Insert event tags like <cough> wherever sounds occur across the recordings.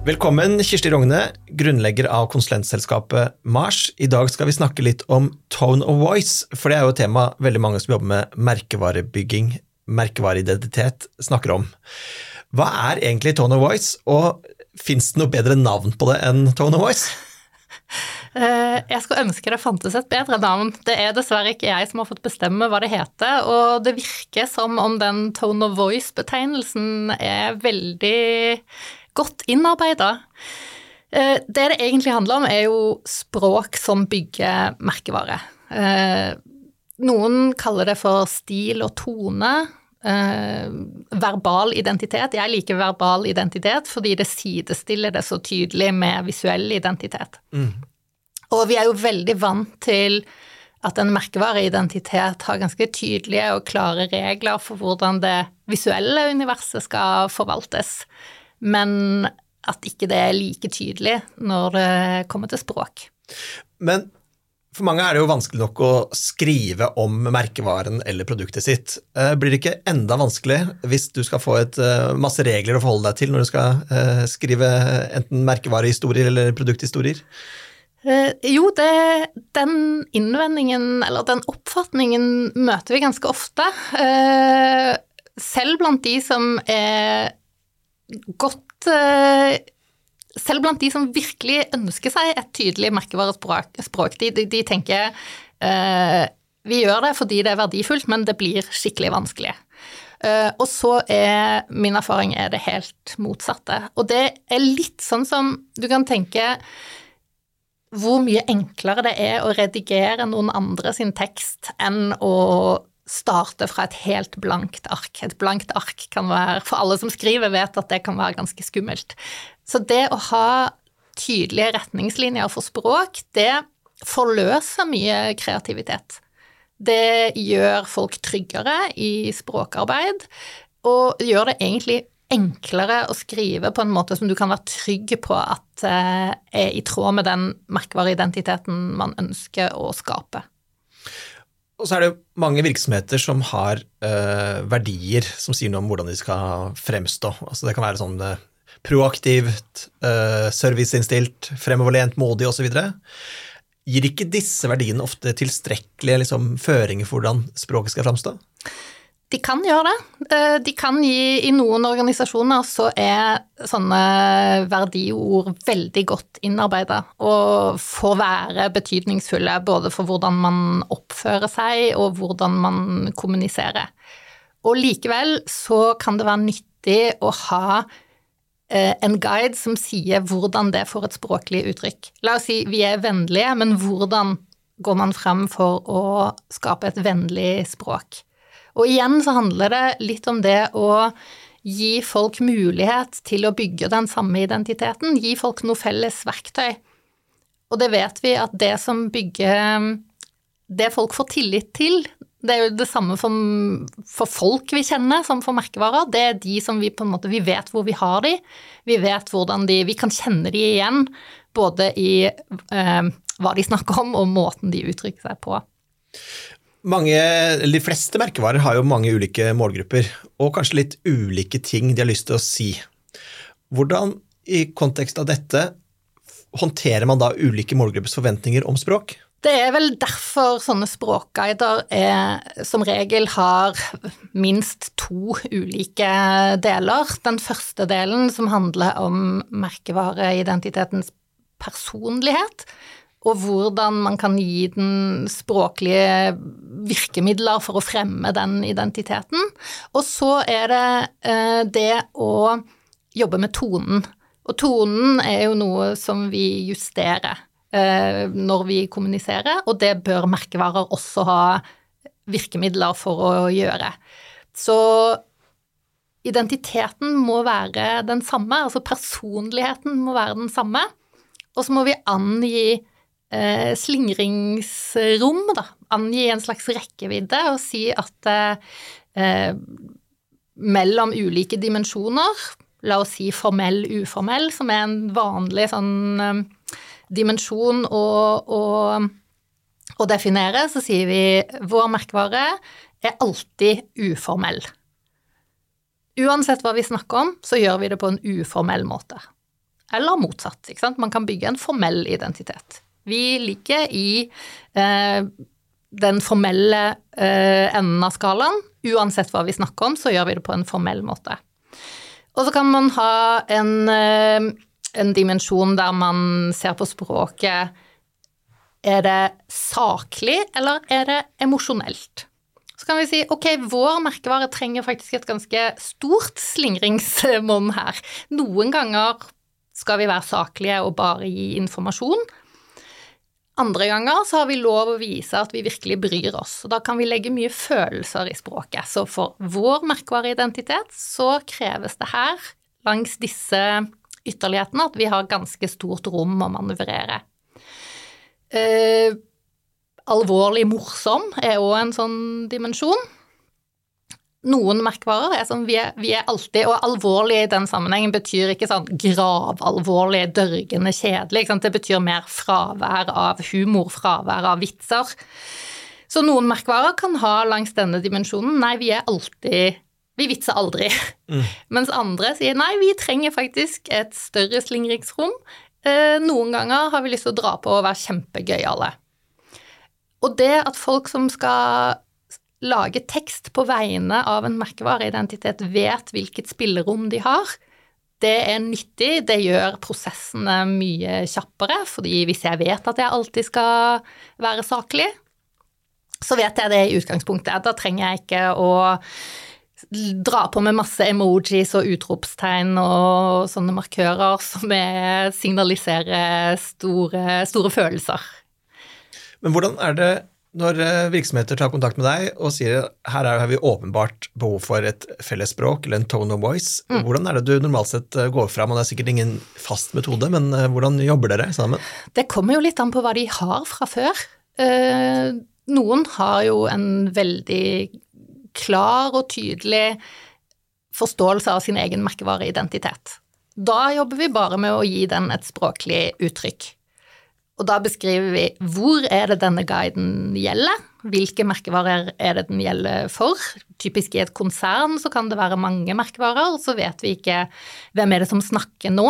Velkommen, Kirsti Rogne, grunnlegger av konsulentselskapet Mars. I dag skal vi snakke litt om tone of voice, for det er jo et tema veldig mange som jobber med merkevarebygging, merkevareidentitet, snakker om. Hva er egentlig tone of voice, og fins det noe bedre navn på det enn tone of voice? <laughs> Eh, jeg skulle ønske det fantes et bedre navn. Det er dessverre ikke jeg som har fått bestemme hva det heter, og det virker som om den tone of voice-betegnelsen er veldig godt innarbeida. Eh, det det egentlig handler om, er jo språk som bygger merkevare. Eh, noen kaller det for stil og tone. Eh, verbal identitet. Jeg liker verbal identitet fordi det sidestiller det så tydelig med visuell identitet. Mm. Og vi er jo veldig vant til at en merkevareidentitet har ganske tydelige og klare regler for hvordan det visuelle universet skal forvaltes men at ikke det er like tydelig når det kommer til språk. Men for mange er det jo vanskelig nok å skrive om merkevaren eller produktet sitt. Eh, blir det ikke enda vanskelig hvis du skal få et eh, masse regler å forholde deg til når du skal eh, skrive enten merkevarehistorier eller produkthistorier? Jo, det, den innvendingen, eller den oppfatningen, møter vi ganske ofte. Selv blant de som er godt eh, Selv blant de som virkelig ønsker seg et tydelig merkevarespråk, de, de, de tenker uh, vi gjør det fordi det er verdifullt, men det blir skikkelig vanskelig. Uh, og så er min erfaring er det helt motsatte. Og det er litt sånn som du kan tenke hvor mye enklere det er å redigere noen andre sin tekst enn å starte fra et helt blankt ark. Et blankt ark kan være For alle som skriver, vet at det kan være ganske skummelt. Så det å ha tydelige retningslinjer for språk, det forløser mye kreativitet. Det gjør folk tryggere i språkarbeid, og gjør det egentlig enklere å skrive på en måte som du kan være trygg på at eh, er i tråd med den merkevareidentiteten man ønsker å skape. Og så er det mange virksomheter som har uh, verdier som sier noe om hvordan de skal fremstå. Altså det kan være sånn uh, proaktivt, uh, serviceinnstilt, fremoverlent, modig osv. Gir ikke disse verdiene ofte tilstrekkelige liksom, føringer for hvordan språket skal framstå? De kan gjøre det. Eh, de kan gi I noen organisasjoner så er sånne verdiord veldig godt innarbeida og får være betydningsfulle både for hvordan man oppfører seg og hvordan man kommuniserer. Og likevel så kan det være nyttig å ha eh, en guide som sier hvordan det får et språklig uttrykk. La oss si vi er vennlige, men hvordan går man frem for å skape et vennlig språk? Og igjen så handler det litt om det å gi folk mulighet til å bygge den samme identiteten, gi folk noe felles verktøy. Og det vet vi at det som bygger Det folk får tillit til, det er jo det samme for, for, folk vi kjenner som for merkevarer. Det er de som vi på en måte Vi vet hvor vi har de. Vi vet hvordan de Vi kan kjenne de igjen både i eh, hva de snakker om og måten de uttrykker seg på. Mange, de fleste merkevarer har jo mange ulike målgrupper, og kanskje litt ulike ting de har lyst til å si. Hvordan, i kontekst av dette, håndterer man da ulike målgruppers forventninger om språk? Det er vel derfor sånne språkguider er, som regel har minst to ulike deler. Den første delen som handler om merkevareidentitetens personlighet, og hvordan man kan gi den språklige virkemidler for å fremme den identiteten. Og så er det eh, det å jobbe med tonen. Og tonen er jo noe som vi justerer eh, når vi kommuniserer, og det bør merkevarer også ha virkemidler for å gjøre. Så identiteten må være den samme, altså personligheten må være den samme. Og så må vi angi eh, slingringsrom, da. Angi en slags rekkevidde og si at eh, mellom ulike dimensjoner, la oss si formell, uformell, som er en vanlig sånn eh, dimensjon å, å, å definere, så sier vi vår merkevare er alltid uformell. Uansett hva vi snakker om, så gjør vi det på en uformell måte. eller motsatt. Ikke sant? Man kan bygge en formell identitet. Vi ligger i eh, den formelle eh, enden av skalaen. Uansett hva vi snakker om, så gjør vi det på en formell måte. Og så kan man ha en, eh, en dimensjon der man ser på språket Er det saklig, eller er det emosjonelt? Så kan vi si ok, vår merkevare trenger faktisk et ganske stort slingringsmonn her. Noen ganger skal vi være saklige og bare gi informasjon. Andre ganger så har vi lov å vise at vi virkelig bryr oss, og da kan vi legge mye følelser i språket. Så for vår merkevareidentitet så kreves det her, langs disse ytterlighetene, at vi har ganske stort rom å manøvrere. Eh, alvorlig morsom er òg en sånn dimensjon. Noen merkevarer er sånn vi er, vi er, alltid Og alvorlig i den sammenhengen betyr ikke sånn gravalvorlig, dørgende kjedelig. Det betyr mer fravær av humor, fravær av vitser. Så noen merkevarer kan ha langs denne dimensjonen nei, vi er alltid Vi vitser aldri. Mm. <laughs> Mens andre sier nei, vi trenger faktisk et større slingringsrom. Eh, noen ganger har vi lyst til å dra på og være kjempegøyale. Og det at folk som skal lage tekst på vegne av en merkevareidentitet, vet hvilket spillerom de har, det er nyttig. Det gjør prosessene mye kjappere, fordi hvis jeg vet at jeg alltid skal være saklig, så vet jeg det i utgangspunktet. Da trenger jeg ikke å dra på med masse emojis og utropstegn og sånne markører som signaliserer store, store følelser. Men hvordan er det når eh, virksomheter tar kontakt med deg og sier her har vi åpenbart behov for et felles språk eller en tone of voice, mm. hvordan er det du normalt sett eh, går fram? Og det er sikkert ingen fast metode, men eh, hvordan jobber dere sammen? Det kommer jo litt an på hva de har fra før. Noen har jo en veldig klar og tydelig forståelse av sin egen merkevareidentitet. Da jobber vi bare med å gi den et språklig uttrykk. Og da beskriver vi hvor er det denne guiden gjelder, hvilke merkevarer er det den gjelder for. Typisk i et konsern så kan det være mange merkevarer, og så vet vi ikke hvem er det som snakker nå.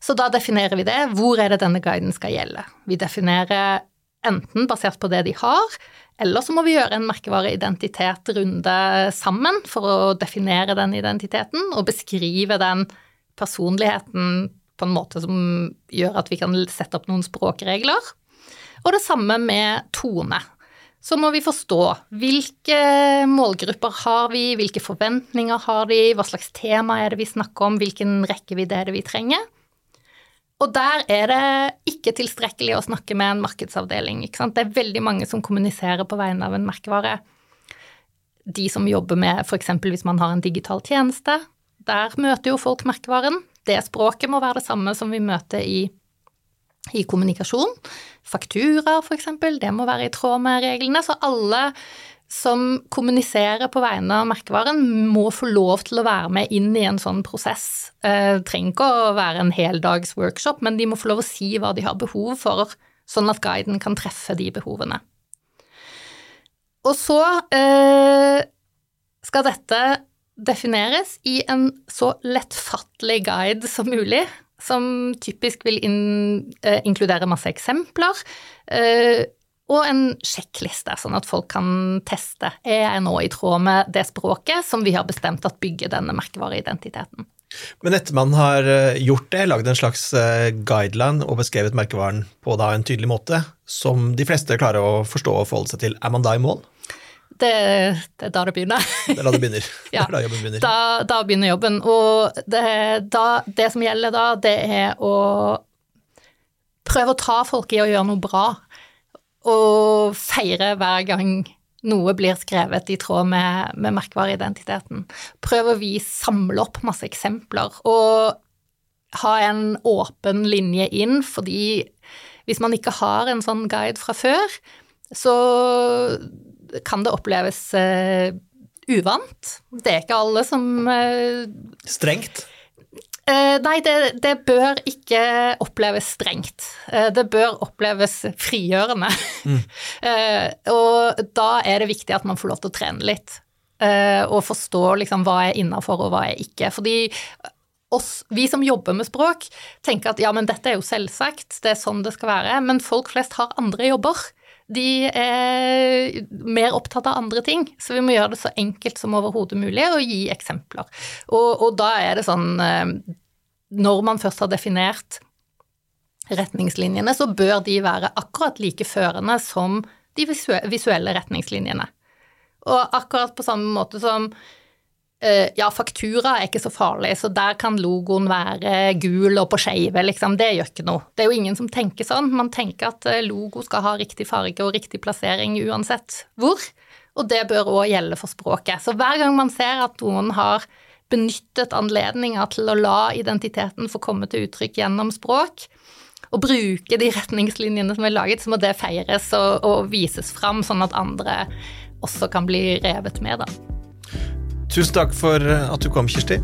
Så da definerer vi det. Hvor er det denne guiden skal gjelde? Vi definerer enten basert på det de har, eller så må vi gjøre en merkevareidentitet-runde sammen for å definere den identiteten og beskrive den personligheten på en måte som gjør at vi kan sette opp noen språkregler. Og det samme med tone. Så må vi forstå hvilke målgrupper har vi, hvilke forventninger har de, hva slags tema er det vi snakker om, hvilken rekkevidde er det vi trenger. Og der er det ikke tilstrekkelig å snakke med en markedsavdeling. Det er veldig mange som kommuniserer på vegne av en merkevare. De som jobber med f.eks. hvis man har en digital tjeneste, der møter jo folk merkevaren det språket må være det samme som vi møter i, i kommunikasjon. Fakturaer, eksempel, det må være i tråd med reglene. Så alle som kommuniserer på vegne av merkevaren, må få lov til å være med inn i en sånn prosess. Det trenger ikke å være en heldags workshop, men de må få lov å si hva de har behov for, sånn at guiden kan treffe de behovene. Og så eh, skal dette defineres i en så lettfattelig guide som mulig, som typisk vil in, eh, inkludere masse eksempler, eh, og en sjekkliste, sånn at folk kan teste er jeg nå i tråd med det språket som vi har bestemt at bygger denne merkevareidentiteten. Men etter man har eh, gjort det, lagd en slags eh, guideline og beskrevet merkevaren på en tydelig måte, som de fleste klarer å forstå og forholde seg til, er man da i mål? Det, det, er da det begynner. Det er da det begynner. <laughs> ja, da jobben begynner. Da, da begynner jobben. Og det, da, det, som gjelder da, det er å prøve å ta folk i å gjøre noe bra. Og feire hver gang noe blir skrevet i tråd med, med merkevareidentiteten. Prøve å vi samle opp masse eksempler. Og ha en åpen linje inn, fordi hvis man ikke har en sånn guide fra før, så kan det oppleves uh, uvant. Det er ikke alle som uh, Strengt? Uh, nei, det, det, bør ikke oppleves strengt. det bør oppleves frigjørende. Mm. <laughs> og da er det viktig at man får lov til å trene litt. og forstå liksom hva er innafor og hva er ikke. Fordi oss, vi som jobber med språk, tenker at ja, men dette er jo selvsagt, det er sånn det skal være, men folk flest har andre jobber. De er mer opptatt av andre ting, så vi må gjøre det så enkelt som overhodet mulig og gi eksempler. Og, og da er det sånn eh, Når man først har definert retningslinjene, så bør de være akkurat like førende som de visuelle retningslinjene. Og akkurat på samme måte som ja, faktura er ikke så farlig, så der kan logoen være gul og på skeive, liksom. Det gjør ikke noe. Det er jo ingen som tenker sånn. Man tenker at eh, logo skal ha riktig farge og riktig plassering uansett hvor. Og det bør òg gjelde for språket. Så hver gang man ser at noen har benyttet anledninger til å la identiteten få komme til uttrykk gjennom språk, og bruke de retningslinjene som er laget, så må det feires og, og vises fram, sånn at andre også kan bli revet med, da. Tusen takk for at du kom, Kirsti.